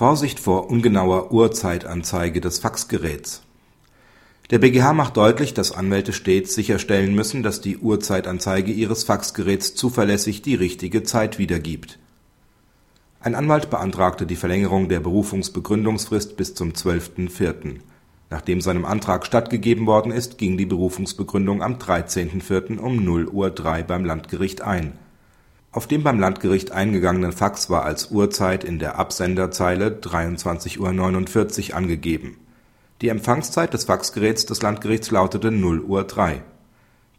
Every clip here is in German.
Vorsicht vor ungenauer Uhrzeitanzeige des Faxgeräts. Der BGH macht deutlich, dass Anwälte stets sicherstellen müssen, dass die Uhrzeitanzeige ihres Faxgeräts zuverlässig die richtige Zeit wiedergibt. Ein Anwalt beantragte die Verlängerung der Berufungsbegründungsfrist bis zum 12.04. Nachdem seinem Antrag stattgegeben worden ist, ging die Berufungsbegründung am 13.04. um 0.03 Uhr beim Landgericht ein auf dem beim Landgericht eingegangenen Fax war als Uhrzeit in der Absenderzeile 23:49 Uhr angegeben. Die Empfangszeit des Faxgeräts des Landgerichts lautete 0:03 Uhr.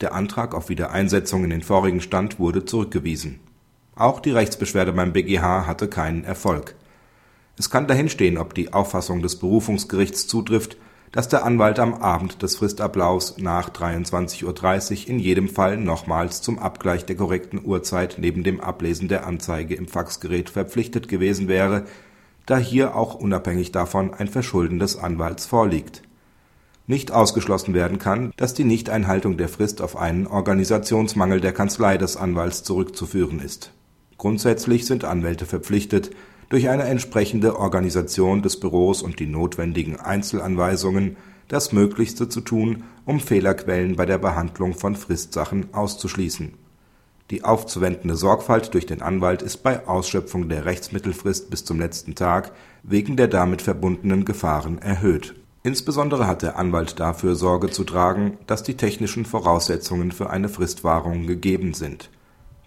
Der Antrag auf Wiedereinsetzung in den vorigen Stand wurde zurückgewiesen. Auch die Rechtsbeschwerde beim BGH hatte keinen Erfolg. Es kann dahinstehen, ob die Auffassung des Berufungsgerichts zutrifft dass der Anwalt am Abend des Fristablaufs nach 23:30 Uhr in jedem Fall nochmals zum Abgleich der korrekten Uhrzeit neben dem Ablesen der Anzeige im Faxgerät verpflichtet gewesen wäre, da hier auch unabhängig davon ein Verschulden des Anwalts vorliegt. Nicht ausgeschlossen werden kann, dass die Nichteinhaltung der Frist auf einen Organisationsmangel der Kanzlei des Anwalts zurückzuführen ist. Grundsätzlich sind Anwälte verpflichtet durch eine entsprechende Organisation des Büros und die notwendigen Einzelanweisungen das Möglichste zu tun, um Fehlerquellen bei der Behandlung von Fristsachen auszuschließen. Die aufzuwendende Sorgfalt durch den Anwalt ist bei Ausschöpfung der Rechtsmittelfrist bis zum letzten Tag wegen der damit verbundenen Gefahren erhöht. Insbesondere hat der Anwalt dafür Sorge zu tragen, dass die technischen Voraussetzungen für eine Fristwahrung gegeben sind.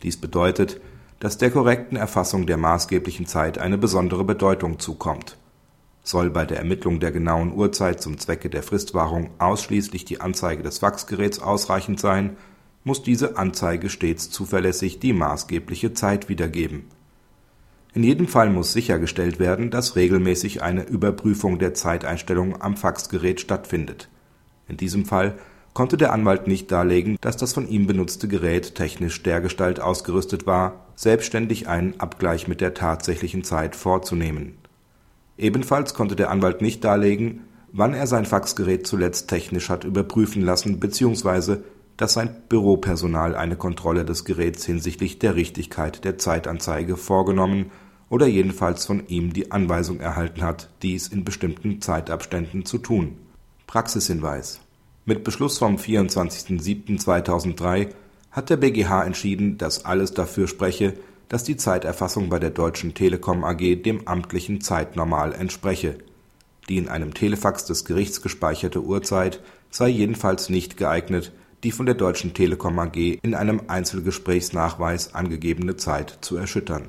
Dies bedeutet dass der korrekten Erfassung der maßgeblichen Zeit eine besondere Bedeutung zukommt. Soll bei der Ermittlung der genauen Uhrzeit zum Zwecke der Fristwahrung ausschließlich die Anzeige des Faxgeräts ausreichend sein, muss diese Anzeige stets zuverlässig die maßgebliche Zeit wiedergeben. In jedem Fall muss sichergestellt werden, dass regelmäßig eine Überprüfung der Zeiteinstellung am Faxgerät stattfindet. In diesem Fall konnte der Anwalt nicht darlegen, dass das von ihm benutzte Gerät technisch dergestalt ausgerüstet war, selbstständig einen Abgleich mit der tatsächlichen Zeit vorzunehmen. Ebenfalls konnte der Anwalt nicht darlegen, wann er sein Faxgerät zuletzt technisch hat überprüfen lassen bzw. dass sein Büropersonal eine Kontrolle des Geräts hinsichtlich der Richtigkeit der Zeitanzeige vorgenommen oder jedenfalls von ihm die Anweisung erhalten hat, dies in bestimmten Zeitabständen zu tun. Praxishinweis mit Beschluss vom 24.07.2003 hat der BGH entschieden, dass alles dafür spreche, dass die Zeiterfassung bei der Deutschen Telekom AG dem amtlichen Zeitnormal entspreche. Die in einem Telefax des Gerichts gespeicherte Uhrzeit sei jedenfalls nicht geeignet, die von der Deutschen Telekom AG in einem Einzelgesprächsnachweis angegebene Zeit zu erschüttern